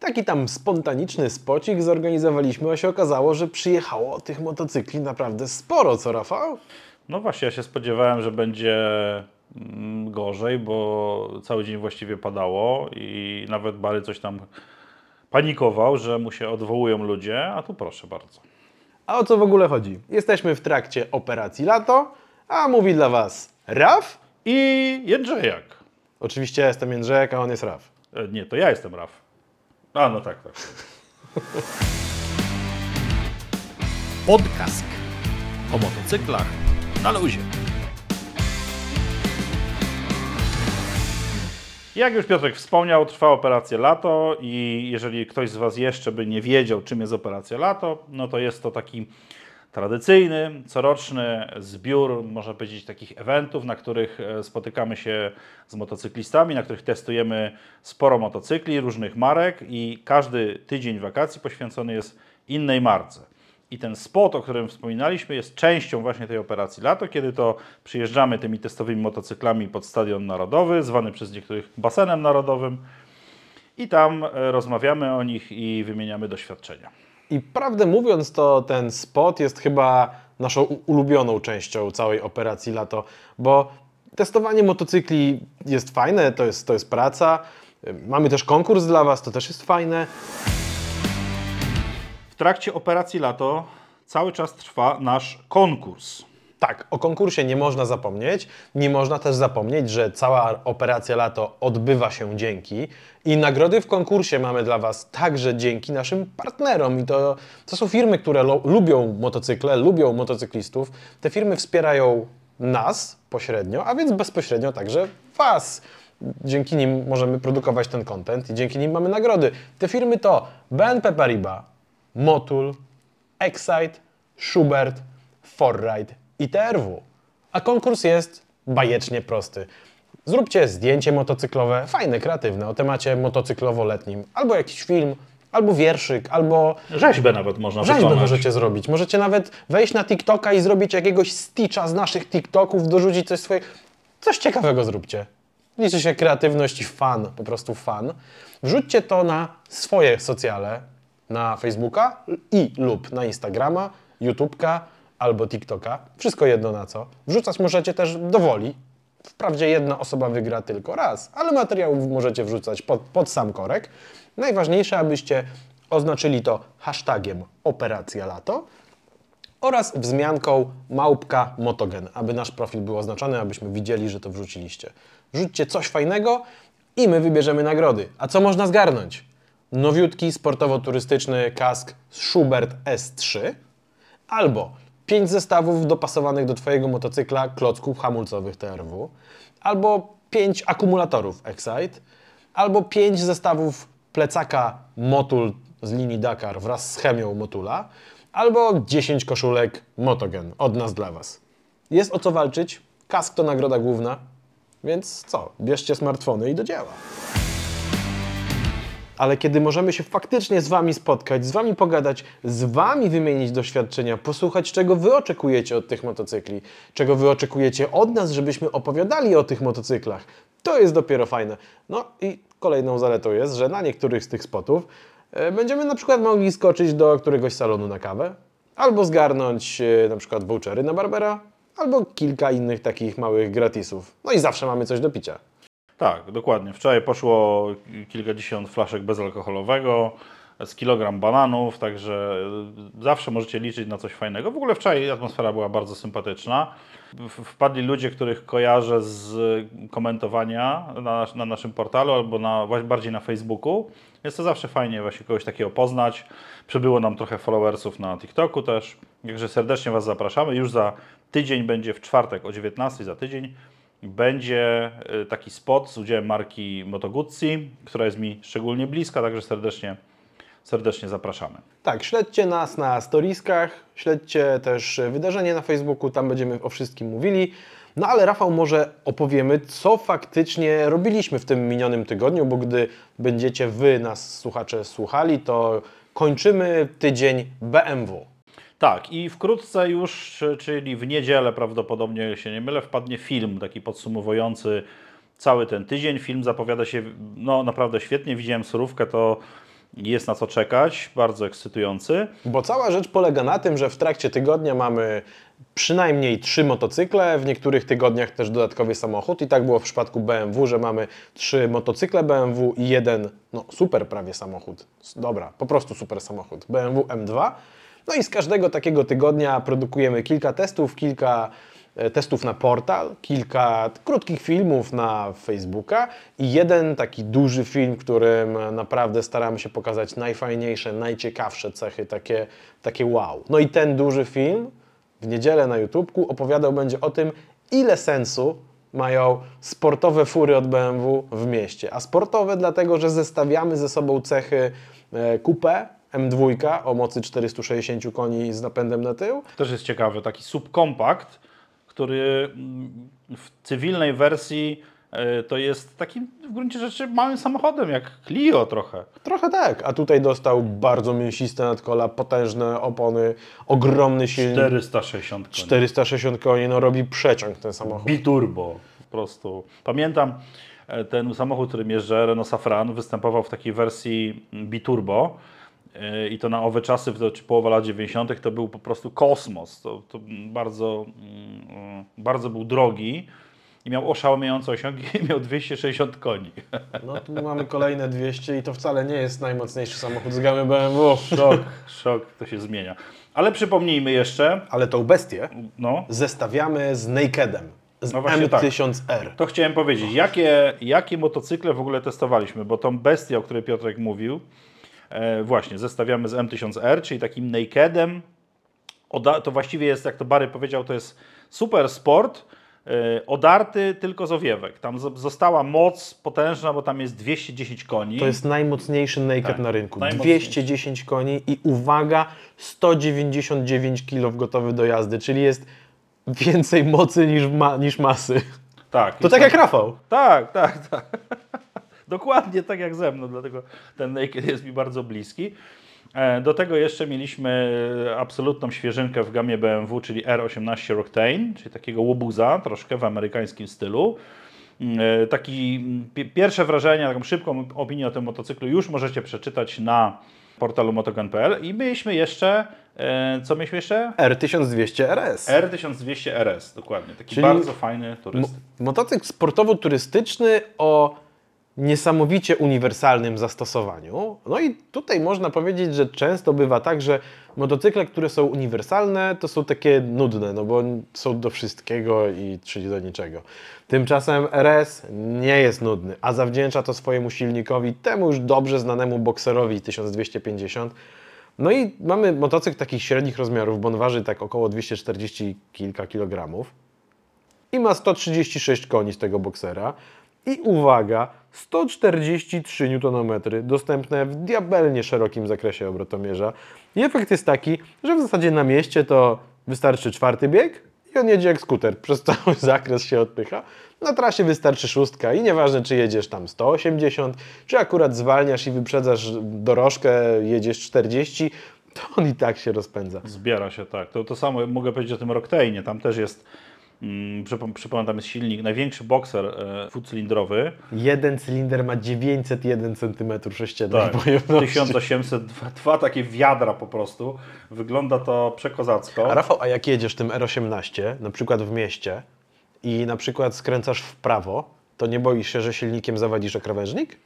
Taki tam spontaniczny spocik zorganizowaliśmy, a się okazało, że przyjechało tych motocykli naprawdę sporo, co Rafał? No właśnie, ja się spodziewałem, że będzie mm, gorzej, bo cały dzień właściwie padało i nawet Bary coś tam panikował, że mu się odwołują ludzie, a tu proszę bardzo. A o co w ogóle chodzi? Jesteśmy w trakcie operacji Lato, a mówi dla Was Raf. I Jędrzejak. Oczywiście ja jestem Jędrzejek, a on jest Raf. E, Nie, to ja jestem Raf. A, no tak, tak. Podcast o motocyklach na luzie. Jak już Piotrek wspomniał, trwa operacja Lato i jeżeli ktoś z Was jeszcze by nie wiedział, czym jest operacja Lato, no to jest to taki tradycyjny, coroczny zbiór, można powiedzieć, takich eventów, na których e, spotykamy się z motocyklistami, na których testujemy sporo motocykli różnych marek i każdy tydzień wakacji poświęcony jest innej marce. I ten spot, o którym wspominaliśmy, jest częścią właśnie tej operacji Lato, kiedy to przyjeżdżamy tymi testowymi motocyklami pod Stadion Narodowy, zwany przez niektórych basenem narodowym, i tam e, rozmawiamy o nich i wymieniamy doświadczenia. I prawdę mówiąc, to ten spot jest chyba naszą ulubioną częścią całej operacji Lato, bo testowanie motocykli jest fajne, to jest, to jest praca. Mamy też konkurs dla Was, to też jest fajne. W trakcie operacji Lato cały czas trwa nasz konkurs. Tak, o konkursie nie można zapomnieć. Nie można też zapomnieć, że cała operacja Lato odbywa się dzięki i nagrody w konkursie mamy dla Was także dzięki naszym partnerom. I to, to są firmy, które lo, lubią motocykle, lubią motocyklistów. Te firmy wspierają nas pośrednio, a więc bezpośrednio także Was. Dzięki nim możemy produkować ten content i dzięki nim mamy nagrody. Te firmy to BNP Paribas, Motul, Excite, Schubert, Forride i TRW. A konkurs jest bajecznie prosty. Zróbcie zdjęcie motocyklowe, fajne, kreatywne, o temacie motocyklowo-letnim. Albo jakiś film, albo wierszyk, albo Rzeźbę nawet można rzeźbę wykonać. możecie zrobić. Możecie nawet wejść na TikToka i zrobić jakiegoś stitcha z naszych TikToków, dorzucić coś swoje... Coś ciekawego zróbcie. Liczy się kreatywność i fan, po prostu fan. Wrzućcie to na swoje socjale, na Facebooka i lub na Instagrama, YouTubeka albo TikToka. Wszystko jedno na co. Wrzucać możecie też do woli. Wprawdzie jedna osoba wygra tylko raz, ale materiałów możecie wrzucać pod, pod sam korek. Najważniejsze, abyście oznaczyli to hashtagiem Operacja Lato oraz wzmianką małpka motogen, aby nasz profil był oznaczony, abyśmy widzieli, że to wrzuciliście. Wrzućcie coś fajnego i my wybierzemy nagrody. A co można zgarnąć? Nowiutki sportowo-turystyczny kask Schubert S3 albo 5 zestawów dopasowanych do Twojego motocykla klocków hamulcowych TRW, albo 5 akumulatorów Excite, albo 5 zestawów plecaka Motul z linii Dakar wraz z chemią Motula, albo 10 koszulek Motogen od nas dla Was. Jest o co walczyć, kask to nagroda główna, więc co, bierzcie smartfony i do dzieła ale kiedy możemy się faktycznie z Wami spotkać, z Wami pogadać, z Wami wymienić doświadczenia, posłuchać, czego Wy oczekujecie od tych motocykli, czego Wy oczekujecie od nas, żebyśmy opowiadali o tych motocyklach, to jest dopiero fajne. No i kolejną zaletą jest, że na niektórych z tych spotów e, będziemy na przykład mogli skoczyć do któregoś salonu na kawę, albo zgarnąć e, na przykład vouchery na Barbera, albo kilka innych takich małych gratisów. No i zawsze mamy coś do picia. Tak, dokładnie. Wczoraj poszło kilkadziesiąt flaszek bezalkoholowego, z kilogram bananów, także zawsze możecie liczyć na coś fajnego. W ogóle wczoraj atmosfera była bardzo sympatyczna. Wpadli ludzie, których kojarzę z komentowania na, na naszym portalu albo na, bardziej na Facebooku. Jest to zawsze fajnie właśnie kogoś takiego poznać. Przybyło nam trochę followersów na TikToku też. Także serdecznie Was zapraszamy. Już za tydzień będzie w czwartek o 19 za tydzień będzie y, taki spot z udziałem marki Moto Guzzi, która jest mi szczególnie bliska, także serdecznie, serdecznie zapraszamy. Tak, śledźcie nas na storiskach, śledźcie też wydarzenie na Facebooku, tam będziemy o wszystkim mówili. No ale Rafał, może opowiemy, co faktycznie robiliśmy w tym minionym tygodniu, bo gdy będziecie Wy, nas słuchacze, słuchali, to kończymy tydzień BMW. Tak, i wkrótce już, czyli w niedzielę prawdopodobnie, jeśli się nie mylę, wpadnie film taki podsumowujący cały ten tydzień. Film zapowiada się no, naprawdę świetnie. Widziałem surówkę, to Jest na co czekać, bardzo ekscytujący. Bo cała rzecz polega na tym, że w trakcie tygodnia mamy przynajmniej trzy motocykle, w niektórych tygodniach też dodatkowy samochód i tak było w przypadku BMW, że mamy trzy motocykle BMW i jeden, no super prawie samochód, dobra, po prostu super samochód, BMW M2. No i z każdego takiego tygodnia produkujemy kilka testów, kilka e, testów na portal, kilka krótkich filmów na Facebooka i jeden taki duży film, którym naprawdę staramy się pokazać najfajniejsze, najciekawsze cechy, takie, takie wow. No i ten duży film w niedzielę na YouTubeku opowiadał będzie o tym, ile sensu mają sportowe fury od BMW w mieście. A sportowe dlatego, że zestawiamy ze sobą cechy e, Coupe M2 o mocy 460 koni z napędem na tył Też jest ciekawy, taki subkompakt, który mm, w cywilnej wersji e, to jest takim w gruncie rzeczy małym samochodem, jak Clio trochę. Trochę tak, a tutaj dostał bardzo mięsiste nadkola, potężne opony, ogromny silnik, 460 koni. 460 koni, no robi przeciąg ten samochód. Biturbo po prostu. Pamiętam e, ten samochód, którym jeżdżę, Renault Safran, występował w takiej wersji biturbo e, i to na owe czasy, to, czy połowa lat 90. to był po prostu kosmos. To, to bardzo, mm, bardzo był drogi i miał oszałamiający osiąg i miał 260 koni. No tu mamy kolejne 200 i to wcale nie jest najmocniejszy samochód z gamy BMW. Szok, szok, to się zmienia. Ale przypomnijmy jeszcze, Ale tą bestię no, zestawiamy z Nakedem, z No właśnie tak. M1000R. To chciałem powiedzieć, jakie, jakie motocykle w ogóle testowaliśmy, bo tą bestię, o której Piotrek mówił, właśnie zestawiamy z M1000R, czyli takim nakedem. To właściwie jest, jak to Bary powiedział, to jest super sport, e, odarty tylko z owiewek. Tam została moc potężna, bo tam jest 210 koni. To jest najmocniejszy naked Tak, na rynku. najmocniejszy. 210 koni i uwaga, 199 kg gotowy do jazdy, czyli jest więcej mocy niż, ma, niż masy. tak, To tak tam- jak Rafał. Tak, tak, tak. Dokładnie tak jak ze mną, dlatego ten naked jest mi bardzo bliski. E, Do tego jeszcze mieliśmy absolutną świeżynkę w gamie BMW, czyli R18 Roctane, czyli takiego łobuza, troszkę w amerykańskim stylu. E, Taki mm, pi- pierwsze wrażenia, taką szybką opinię o tym motocyklu już możecie przeczytać na portalu motogen.pl i mieliśmy jeszcze, e, co mieliśmy jeszcze? R1200 RS. R1200 RS, dokładnie, taki Czyli bardzo fajny Mo- turyst. motocykl sportowo-turystyczny o niesamowicie uniwersalnym zastosowaniu. No i tutaj można powiedzieć, że często bywa tak, że motocykle, które są uniwersalne, to są takie nudne, no bo są do wszystkiego i czyli do niczego. Tymczasem RS nie jest nudny, a zawdzięcza to swojemu silnikowi, temu już dobrze znanemu bokserowi 1250. No i mamy motocykl takich średnich rozmiarów, bo on waży tak około 240 kilka kilogramów i ma 136 koni z tego boksera. I uwaga, 143 Nm dostępne w diabelnie szerokim zakresie obrotomierza. I efekt jest taki, że w zasadzie na mieście to wystarczy czwarty bieg i on jedzie jak skuter, przez cały zakres się odpycha. Na trasie wystarczy szóstka i nieważne czy jedziesz tam 180, czy akurat zwalniasz i wyprzedzasz dorożkę, jedziesz 40, to on i tak się rozpędza. Zbiera się, tak. To, to samo mogę powiedzieć o tym Roctane'ie. Tam też jest, przypom- przypomnę, tam jest silnik, największy bokser e, dwucylindrowy. Jeden cylinder ma 901 cm sześciennej Tak, pojemności. 1800, dwa, dwa takie wiadra po prostu. Wygląda to przekozacko. A Rafał, a jak jedziesz tym R18, na przykład w mieście i na przykład skręcasz w prawo, to nie boisz się, że silnikiem zawadzisz o krawężnik?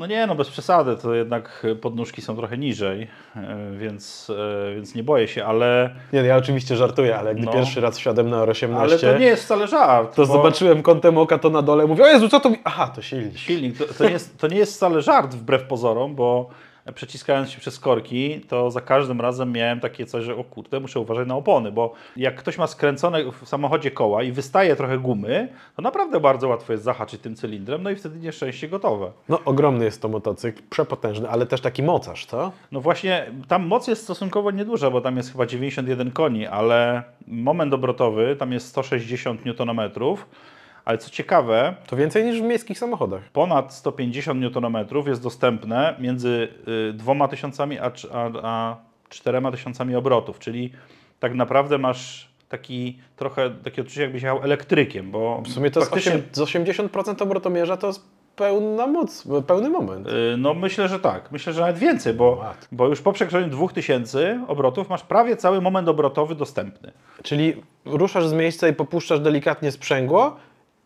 No nie, no bez przesady, to jednak podnóżki są trochę niżej, e, więc, e, więc nie boję się, ale, Nie, no ja oczywiście żartuję, ale gdy No. pierwszy raz wsiadłem na R18, ale to nie jest wcale żart. to bo- zobaczyłem kątem oka to na dole, mówię, o Jezu, co to mi... Aha, to silnik. Silnik, to, to, nie jest, to nie jest wcale żart wbrew pozorom, bo przeciskając się przez korki, to za każdym razem miałem takie coś, że o kurde, muszę uważać na opony, bo jak ktoś ma skręcone w samochodzie koła i wystaje trochę gumy, to naprawdę bardzo łatwo jest zahaczyć tym cylindrem, no i wtedy nieszczęście gotowe. No ogromny jest to motocykl, przepotężny, ale też taki mocarz, co? No właśnie, tam moc jest stosunkowo nieduża, bo tam jest chyba 91 koni, ale moment obrotowy tam jest 160 Nm, ale co ciekawe, To więcej niż w miejskich samochodach. ponad 150 Nm jest dostępne między y, dwoma tysiącami a, cz- a, a czterema tysiącami obrotów, czyli tak naprawdę masz taki trochę takie odczucie, jakbyś jechał elektrykiem, bo W sumie to z, faktycznie- 8, z 80% obrotomierza to jest pełna moc, pełny moment. Y, No myślę, że tak. Myślę, że nawet więcej, bo, Matko. bo już po przekroczeniu 2000 obrotów masz prawie cały moment obrotowy dostępny. Czyli ruszasz z miejsca i popuszczasz delikatnie sprzęgło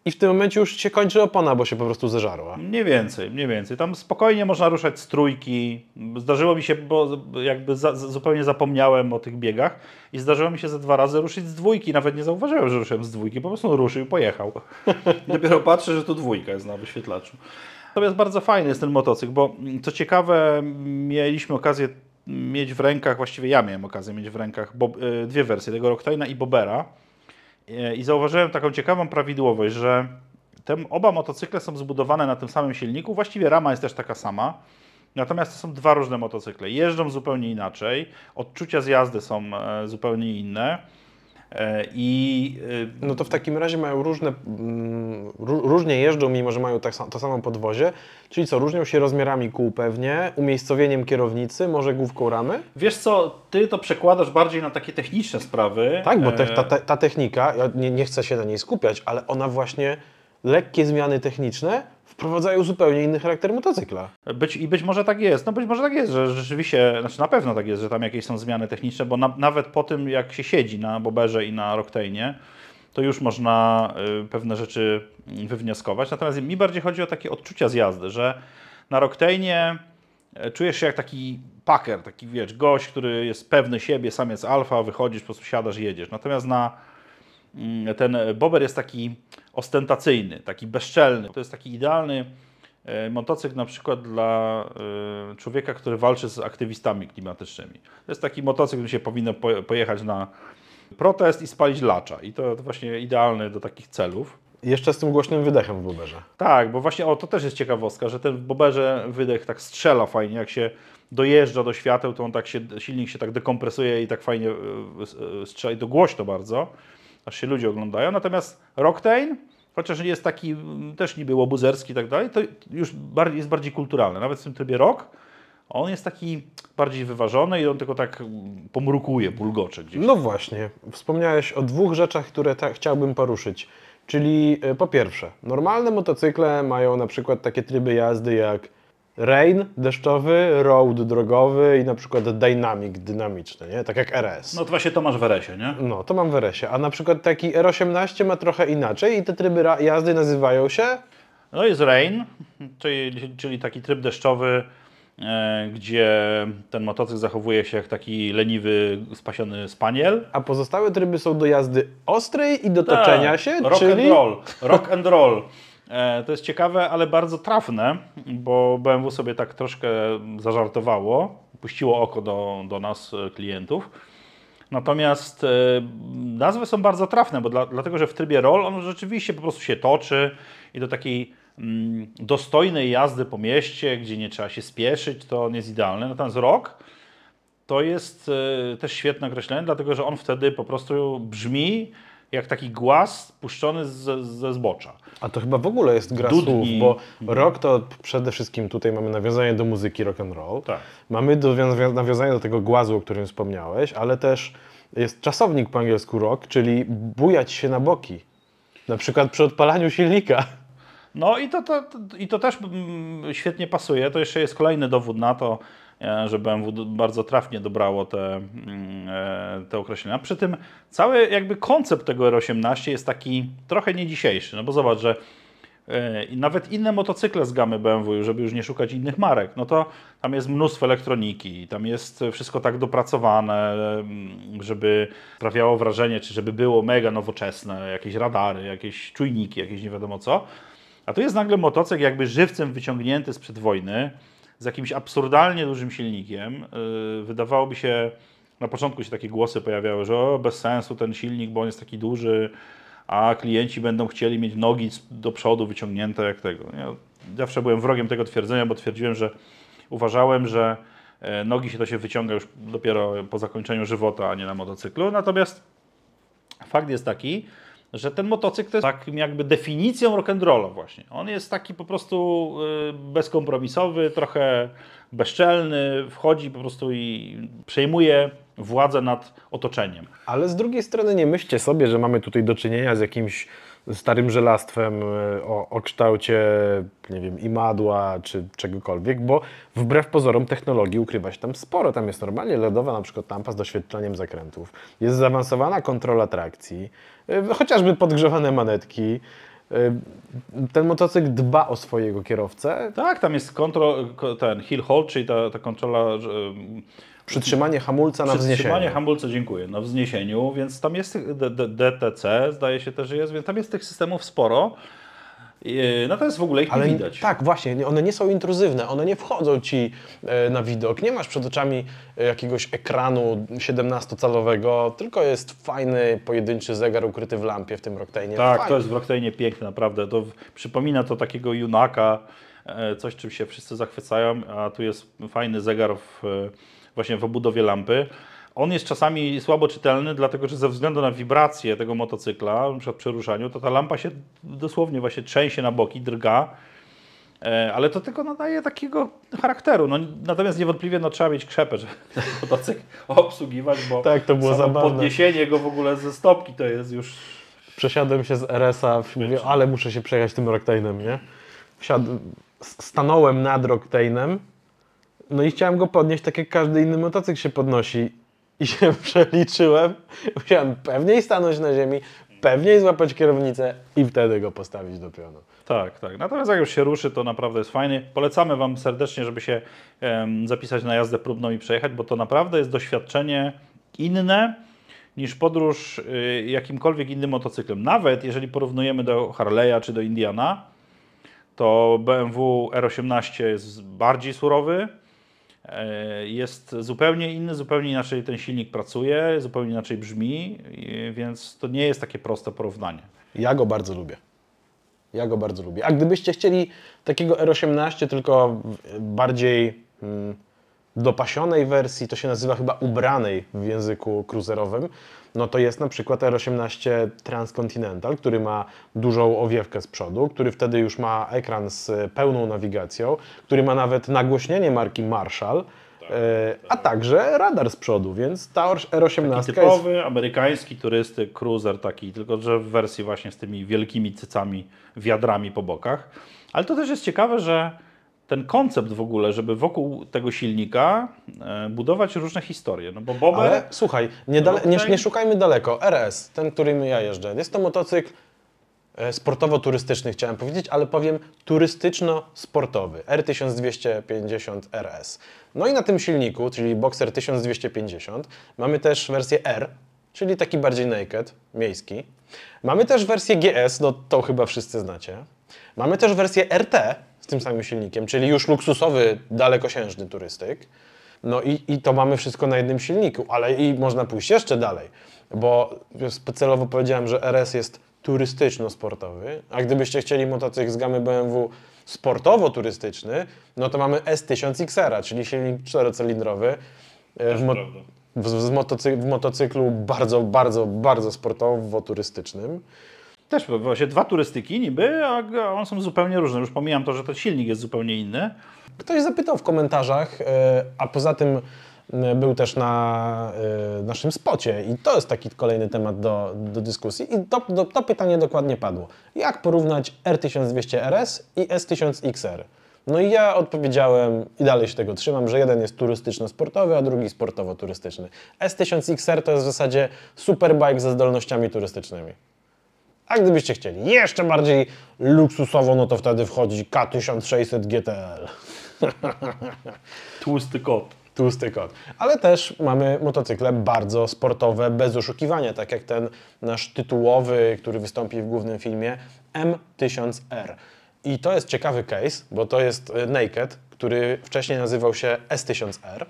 i w tym momencie już się kończy opona, bo się po prostu zeżarła. Mniej więcej, mniej więcej. Tam spokojnie można ruszać z trójki. Zdarzyło mi się, bo jakby za, zupełnie zapomniałem o tych biegach i zdarzyło mi się ze dwa razy ruszyć z dwójki. Nawet nie zauważyłem, że ruszyłem z dwójki, po prostu ruszył i pojechał. Dopiero patrzę, że tu dwójka jest na wyświetlaczu. Natomiast bardzo fajny jest ten motocykl, bo co ciekawe, mieliśmy okazję mieć w rękach, właściwie ja miałem okazję mieć w rękach bo, y, dwie wersje, tego Rocktaina i Bobera. I zauważyłem taką ciekawą prawidłowość, że te oba motocykle są zbudowane na tym samym silniku. Właściwie rama jest też taka sama. Natomiast to są dwa różne motocykle. Jeżdżą zupełnie inaczej. Odczucia z jazdy są e, zupełnie inne. E, I e, No to w takim razie mają różne, mm, ró- różnie jeżdżą, mimo że mają tak, to samo podwozie. Czyli co, różnią się rozmiarami kół pewnie, umiejscowieniem kierownicy, może główką ramy? wiesz co, ty to przekładasz bardziej na takie techniczne sprawy. Tak, bo te, E, ta, ta, ta technika, ja nie, nie chcę się na niej skupiać, ale ona właśnie, lekkie zmiany techniczne wprowadzają zupełnie inny charakter motocykla. Być, I być może tak jest. No być może tak jest, że rzeczywiście, znaczy na pewno tak jest, że tam jakieś są zmiany techniczne, bo na, nawet po tym jak się siedzi na Boberze i na Rocktainie, to już można y, pewne rzeczy wywnioskować. Natomiast mi bardziej chodzi o takie odczucia z jazdy, że na Rocktainie e, czujesz się jak taki packer, taki wiesz, gość, który jest pewny siebie, sam jest alfa, wychodzisz, po prostu siadasz jedziesz. Natomiast na Mm, ten bober jest taki ostentacyjny, taki bezczelny. To jest taki idealny e, motocykl na przykład dla e, człowieka, który walczy z aktywistami klimatycznymi. To jest taki motocykl, który się powinno po- pojechać na protest i spalić lacza. I to, właśnie idealny do takich celów. Jeszcze z tym głośnym wydechem w buberze. Tak, bo właśnie o, to też jest ciekawostka, że ten w boberze wydech tak strzela fajnie, jak się dojeżdża do świateł, to on tak się, silnik się tak dekompresuje i tak fajnie e, strzela i to głośno bardzo, aż się ludzie oglądają. Natomiast Rocktain, chociaż jest taki mm, też niby łobuzerski i tak dalej, to już bardziej, jest bardziej kulturalny. Nawet w tym trybie rock, on jest taki bardziej wyważony i on tylko tak mm, pomrukuje, bulgocze gdzieś. No właśnie, wspomniałeś o dwóch rzeczach, które ta, chciałbym poruszyć. Czyli e, po pierwsze, normalne motocykle mają na przykład takie tryby jazdy jak rain deszczowy, road drogowy i na przykład dynamic dynamiczny, nie? Tak jak RS. No to właśnie to masz w RS-ie, nie? No, to mam w RS-ie. A na przykład taki R18 ma trochę inaczej i te tryby jazdy nazywają się No jest rain, czyli, czyli taki tryb deszczowy, e, gdzie ten motocykl zachowuje się jak taki leniwy, spasiony spaniel. a pozostałe tryby są do jazdy ostrej i do toczenia się, Tak, rock czyli... and roll. Rock and roll. E, to jest ciekawe, ale bardzo trafne, bo BMW sobie tak troszkę zażartowało, puściło oko do, do nas, e, klientów. Natomiast e, nazwy są bardzo trafne, bo dla, dlatego, że w trybie roll on rzeczywiście po prostu się toczy i do takiej mm, dostojnej jazdy po mieście, gdzie nie trzeba się spieszyć, to on jest idealny. Natomiast rock to jest też świetne określenie, dlatego że on wtedy po prostu brzmi jak taki głaz puszczony ze, ze zbocza. A to chyba w ogóle jest gra Dudni. słów, bo rock to przede wszystkim tutaj mamy nawiązanie do muzyki rock and roll. Tak. Mamy do, nawią- nawiązanie do tego głazu, o którym wspomniałeś, ale też jest czasownik po angielsku rock, czyli bujać się na boki. Na przykład przy odpalaniu silnika. No i to, to, to, i to też mm, świetnie pasuje. To jeszcze jest kolejny dowód na to, że BMW bardzo trafnie dobrało te, mm, e, te określenia. Przy tym cały jakby koncept tego R18 jest taki trochę nie dzisiejszy, no bo zobacz, że e, nawet inne motocykle z gamy BMW, żeby już nie szukać innych marek, no to tam jest mnóstwo elektroniki, tam jest wszystko tak dopracowane, mm, żeby sprawiało wrażenie, czy żeby było mega nowoczesne, jakieś radary, jakieś czujniki, jakieś nie wiadomo co. A tu jest nagle motocykl jakby żywcem wyciągnięty sprzed wojny, z jakimś absurdalnie dużym silnikiem. Yy, Wydawałoby się, na początku się takie głosy pojawiały, że o, bez sensu ten silnik, bo on jest taki duży, a klienci będą chcieli mieć nogi do przodu wyciągnięte jak tego. Ja zawsze byłem wrogiem tego twierdzenia, bo twierdziłem, że uważałem, że e, nogi się to się wyciąga już dopiero po zakończeniu żywota, a nie na motocyklu. Natomiast fakt jest taki, że ten motocykl to jest takim jakby definicją rock'n'rolla właśnie. On jest taki po prostu y, bezkompromisowy, trochę bezczelny, wchodzi po prostu i przejmuje władzę nad otoczeniem. Ale z drugiej strony nie myślcie sobie, że mamy tutaj do czynienia z jakimś starym żelastwem e, o, o kształcie, nie wiem, imadła czy czegokolwiek, bo wbrew pozorom technologii ukrywa się tam sporo. Tam jest normalnie LEDowa na przykład lampa z doświetleniem zakrętów, jest zaawansowana kontrola trakcji, e, chociażby podgrzewane manetki. E, Ten motocykl dba o swojego kierowcę. Tak, tam jest kontrol, ko- ten hill hold, czyli ta, ta kontrola, Przytrzymanie hamulca na Przytrzymanie wzniesieniu. hamulca, dziękuję, na wzniesieniu, więc tam jest tych DTC, zdaje się też, że jest, więc tam jest tych systemów sporo. Natomiast w ogóle ich Ale nie widać. tak, właśnie, nie- one nie są intruzywne, one nie wchodzą ci e, na widok. Nie masz przed oczami e, jakiegoś ekranu 17-calowego, tylko jest fajny, pojedynczy zegar ukryty w lampie w tym Rocktainie. Tak, to jest w Rocktainie piękne, naprawdę. To przypomina to takiego junaka, e, coś czym się wszyscy zachwycają, a tu jest fajny zegar w, właśnie w obudowie lampy. On jest czasami słabo czytelny, dlatego że ze względu na wibrację tego motocykla, przy ruszaniu, to ta lampa się dosłownie właśnie trzęsie na boki, drga. E, Ale to tylko nadaje takiego charakteru. No, natomiast niewątpliwie no, trzeba mieć krzepę, żeby ten motocykl obsługiwać, bo Tak, to było zabawne. podniesienie go w ogóle ze stopki to jest już Przesiadłem się z RS-a, mówię, ale muszę się przejechać tym Rocktainem, nie? Wsiad... Stanąłem nad Rocktainem, no i chciałem go podnieść tak jak każdy inny motocykl się podnosi. I się przeliczyłem, musiałem pewniej stanąć na ziemi, pewniej złapać kierownicę i wtedy go postawić do pionu. Tak, tak. Natomiast jak już się ruszy, to naprawdę jest fajny. Polecamy Wam serdecznie, żeby się zapisać na jazdę próbną i przejechać, bo to naprawdę jest doświadczenie inne niż podróż y, jakimkolwiek innym motocyklem. Nawet jeżeli porównujemy do Harley'a czy do Indiana, to BMW R18 jest bardziej surowy, jest zupełnie inny, zupełnie inaczej ten silnik pracuje, zupełnie inaczej brzmi, więc to nie jest takie proste porównanie. Ja go bardzo lubię. Ja go bardzo lubię. A gdybyście chcieli takiego R18, tylko bardziej mm, dopasionej wersji, to się nazywa chyba ubranej w języku cruiserowym, no to jest na przykład R18 Transcontinental, który ma dużą owiewkę z przodu, który wtedy już ma ekran z pełną nawigacją, który ma nawet nagłośnienie marki Marshall, e, a także radar z przodu, więc ta R18 Taki jest typowy amerykański turysty, cruiser taki, tylko że w wersji właśnie z tymi wielkimi cycami, wiadrami po bokach. Ale to też jest ciekawe, że ten koncept w ogóle, żeby wokół tego silnika e, budować różne historie. No bo Bober, Ale słuchaj, nie, dale, nie, nie szukajmy daleko. RS, ten, którym ja jeżdżę, jest to motocykl e, sportowo-turystyczny, chciałem powiedzieć, ale powiem turystyczno-sportowy. R1250 RS. No i na tym silniku, czyli Boxer 1250, mamy też wersję R, czyli taki bardziej naked, miejski. Mamy też wersję GS, no to chyba wszyscy znacie. Mamy też wersję RT z tym samym silnikiem, czyli już luksusowy, dalekosiężny turystyk. No i, i to mamy wszystko na jednym silniku, ale i można pójść jeszcze dalej, bo specjalowo powiedziałem, że RS jest turystyczno-sportowy, a gdybyście chcieli motocykl z gamy BMW sportowo-turystyczny, no to mamy S1000 XR, czyli silnik czterocylindrowy e, w, mo- w, w, motocy- w motocyklu bardzo, bardzo, bardzo sportowo-turystycznym. Też właśnie dwa turystyki niby, a one są zupełnie różne. Już pomijam to, że ten silnik jest zupełnie inny. Ktoś zapytał w komentarzach, e, a poza tym e, był też na e, naszym spocie i to jest taki kolejny temat do, do dyskusji i to, do, to pytanie dokładnie padło. Jak porównać R1200 RS i S1000 XR? No i ja odpowiedziałem i dalej się tego trzymam, że jeden jest turystyczno-sportowy, a drugi sportowo-turystyczny. S1000 XR to jest w zasadzie superbike ze zdolnościami turystycznymi. A gdybyście chcieli jeszcze bardziej luksusowo, no to wtedy wchodzi K1600 GTL. Tłusty kot. Tłusty kot. Ale też mamy motocykle bardzo sportowe, bez oszukiwania, tak jak ten nasz tytułowy, który wystąpi w głównym filmie M1000R. I to jest ciekawy case, bo to jest e, Naked, który wcześniej nazywał się S1000R,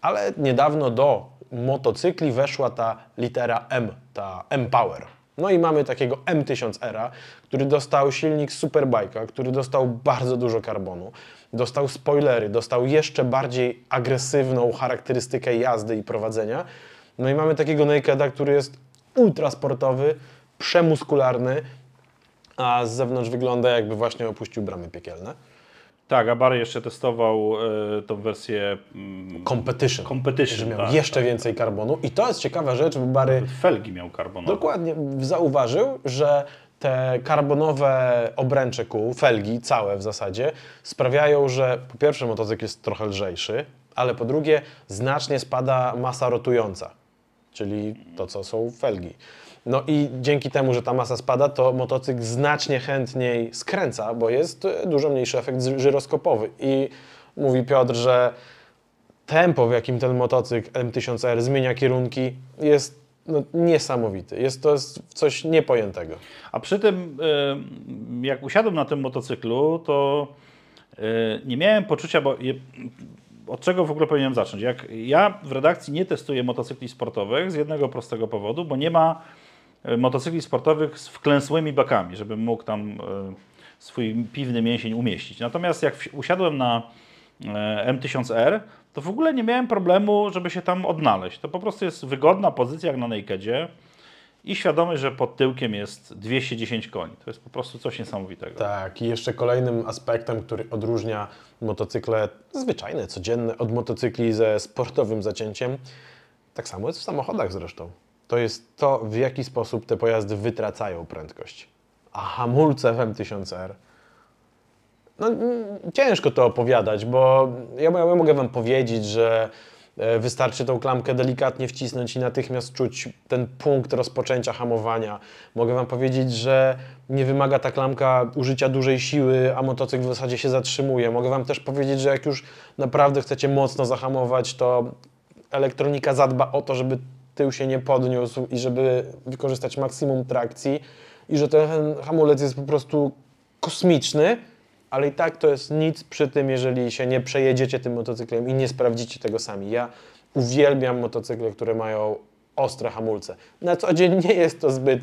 ale niedawno do motocykli weszła ta litera M, ta M-Power. No i mamy takiego M1000R, który dostał silnik Superbike'a, który dostał bardzo dużo karbonu, dostał spoilery, dostał jeszcze bardziej agresywną charakterystykę jazdy i prowadzenia. No i mamy takiego Nakeda, który jest ultra sportowy, przemuskularny, a z zewnątrz wygląda jakby właśnie opuścił bramy piekielne. Tak, a Barry jeszcze testował e, tą wersję mm, Competition. Competition, Że miał tak, jeszcze więcej karbonu. I to jest ciekawa rzecz, bo Bary felgi miał karbonowe. Dokładnie zauważył, że te karbonowe obręcze kół, felgi, całe w zasadzie, sprawiają, że po pierwsze motocykl jest trochę lżejszy, ale po drugie znacznie spada masa rotująca, czyli to, co są felgi. No i dzięki temu, że ta masa spada, to motocykl znacznie chętniej skręca, bo jest e, dużo mniejszy efekt żyroskopowy. I mówi Piotr, że tempo, w jakim ten motocykl M1000R zmienia kierunki, jest no, niesamowity. Jest to coś niepojętego. A przy tym, y, jak usiadłem na tym motocyklu, to y, nie miałem poczucia, bo od czego w ogóle powinienem zacząć? Jak ja w redakcji nie testuję motocykli sportowych z jednego prostego powodu, bo nie ma motocykli sportowych z wklęsłymi bakami, żebym mógł tam y, swój piwny mięsień umieścić. Natomiast jak usiadłem na e, M1000R, to w ogóle nie miałem problemu, żeby się tam odnaleźć. To po prostu jest wygodna pozycja jak na nakedzie i świadomy, że pod tyłkiem jest 210 koni. To jest po prostu coś niesamowitego. Tak, i jeszcze kolejnym aspektem, który odróżnia motocykle zwyczajne, codzienne od motocykli ze sportowym zacięciem, tak samo jest w samochodach zresztą. To jest to, w jaki sposób te pojazdy wytracają prędkość. A hamulce w M1000R. No, ciężko to opowiadać, bo ja, ja mogę Wam powiedzieć, że e, wystarczy tą klamkę delikatnie wcisnąć i natychmiast czuć ten punkt rozpoczęcia hamowania. Mogę Wam powiedzieć, że nie wymaga ta klamka użycia dużej siły, a motocykl w zasadzie się zatrzymuje. Mogę Wam też powiedzieć, że jak już naprawdę chcecie mocno zahamować, to elektronika zadba o to, żeby tył się nie podniósł i żeby wykorzystać maksimum trakcji i że ten hamulec jest po prostu kosmiczny, ale i tak to jest nic przy tym, jeżeli się nie przejedziecie tym motocyklem i nie sprawdzicie tego sami. Ja uwielbiam motocykle, które mają ostre hamulce. Na co dzień nie jest to zbyt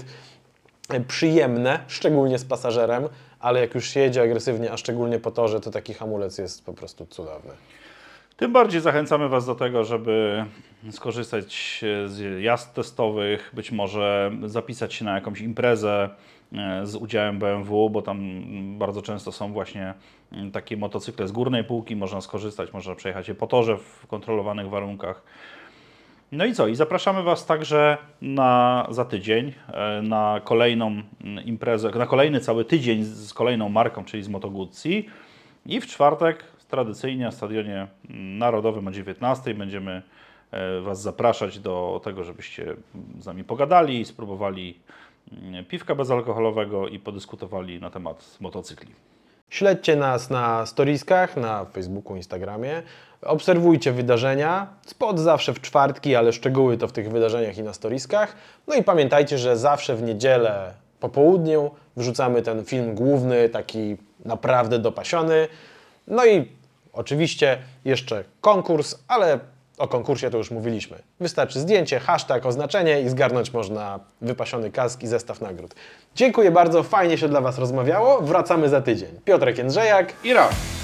e, przyjemne, szczególnie z pasażerem, ale jak już jedzie agresywnie, a szczególnie po torze, to taki hamulec jest po prostu cudowny. Tym bardziej zachęcamy Was do tego, żeby skorzystać z jazd testowych, być może zapisać się na jakąś imprezę e, z udziałem BMW, bo tam bardzo często są właśnie mm, takie motocykle z górnej półki, można skorzystać, można przejechać je po torze w kontrolowanych warunkach. No i co? I zapraszamy Was także na, za tydzień e, na kolejną mm, imprezę, na kolejny cały tydzień z kolejną marką, czyli z Moto Guzzi. I w czwartek tradycyjnie na Stadionie Narodowym o 19 będziemy e, Was zapraszać do tego, żebyście z nami pogadali, spróbowali mm, piwka bezalkoholowego i podyskutowali na temat motocykli. Śledźcie nas na storiskach, na Facebooku, Instagramie. Obserwujcie wydarzenia. Spot zawsze w czwartki, ale szczegóły to w tych wydarzeniach i na storiskach. No i pamiętajcie, że zawsze w niedzielę po południu wrzucamy ten film główny, taki naprawdę dopasiony. No i oczywiście jeszcze konkurs, ale o konkursie to już mówiliśmy. Wystarczy zdjęcie, hashtag, oznaczenie i zgarnąć można wypasiony kask i zestaw nagród. Dziękuję bardzo, fajnie się dla Was rozmawiało. Wracamy za tydzień. Piotrek Jędrzejak. I raz!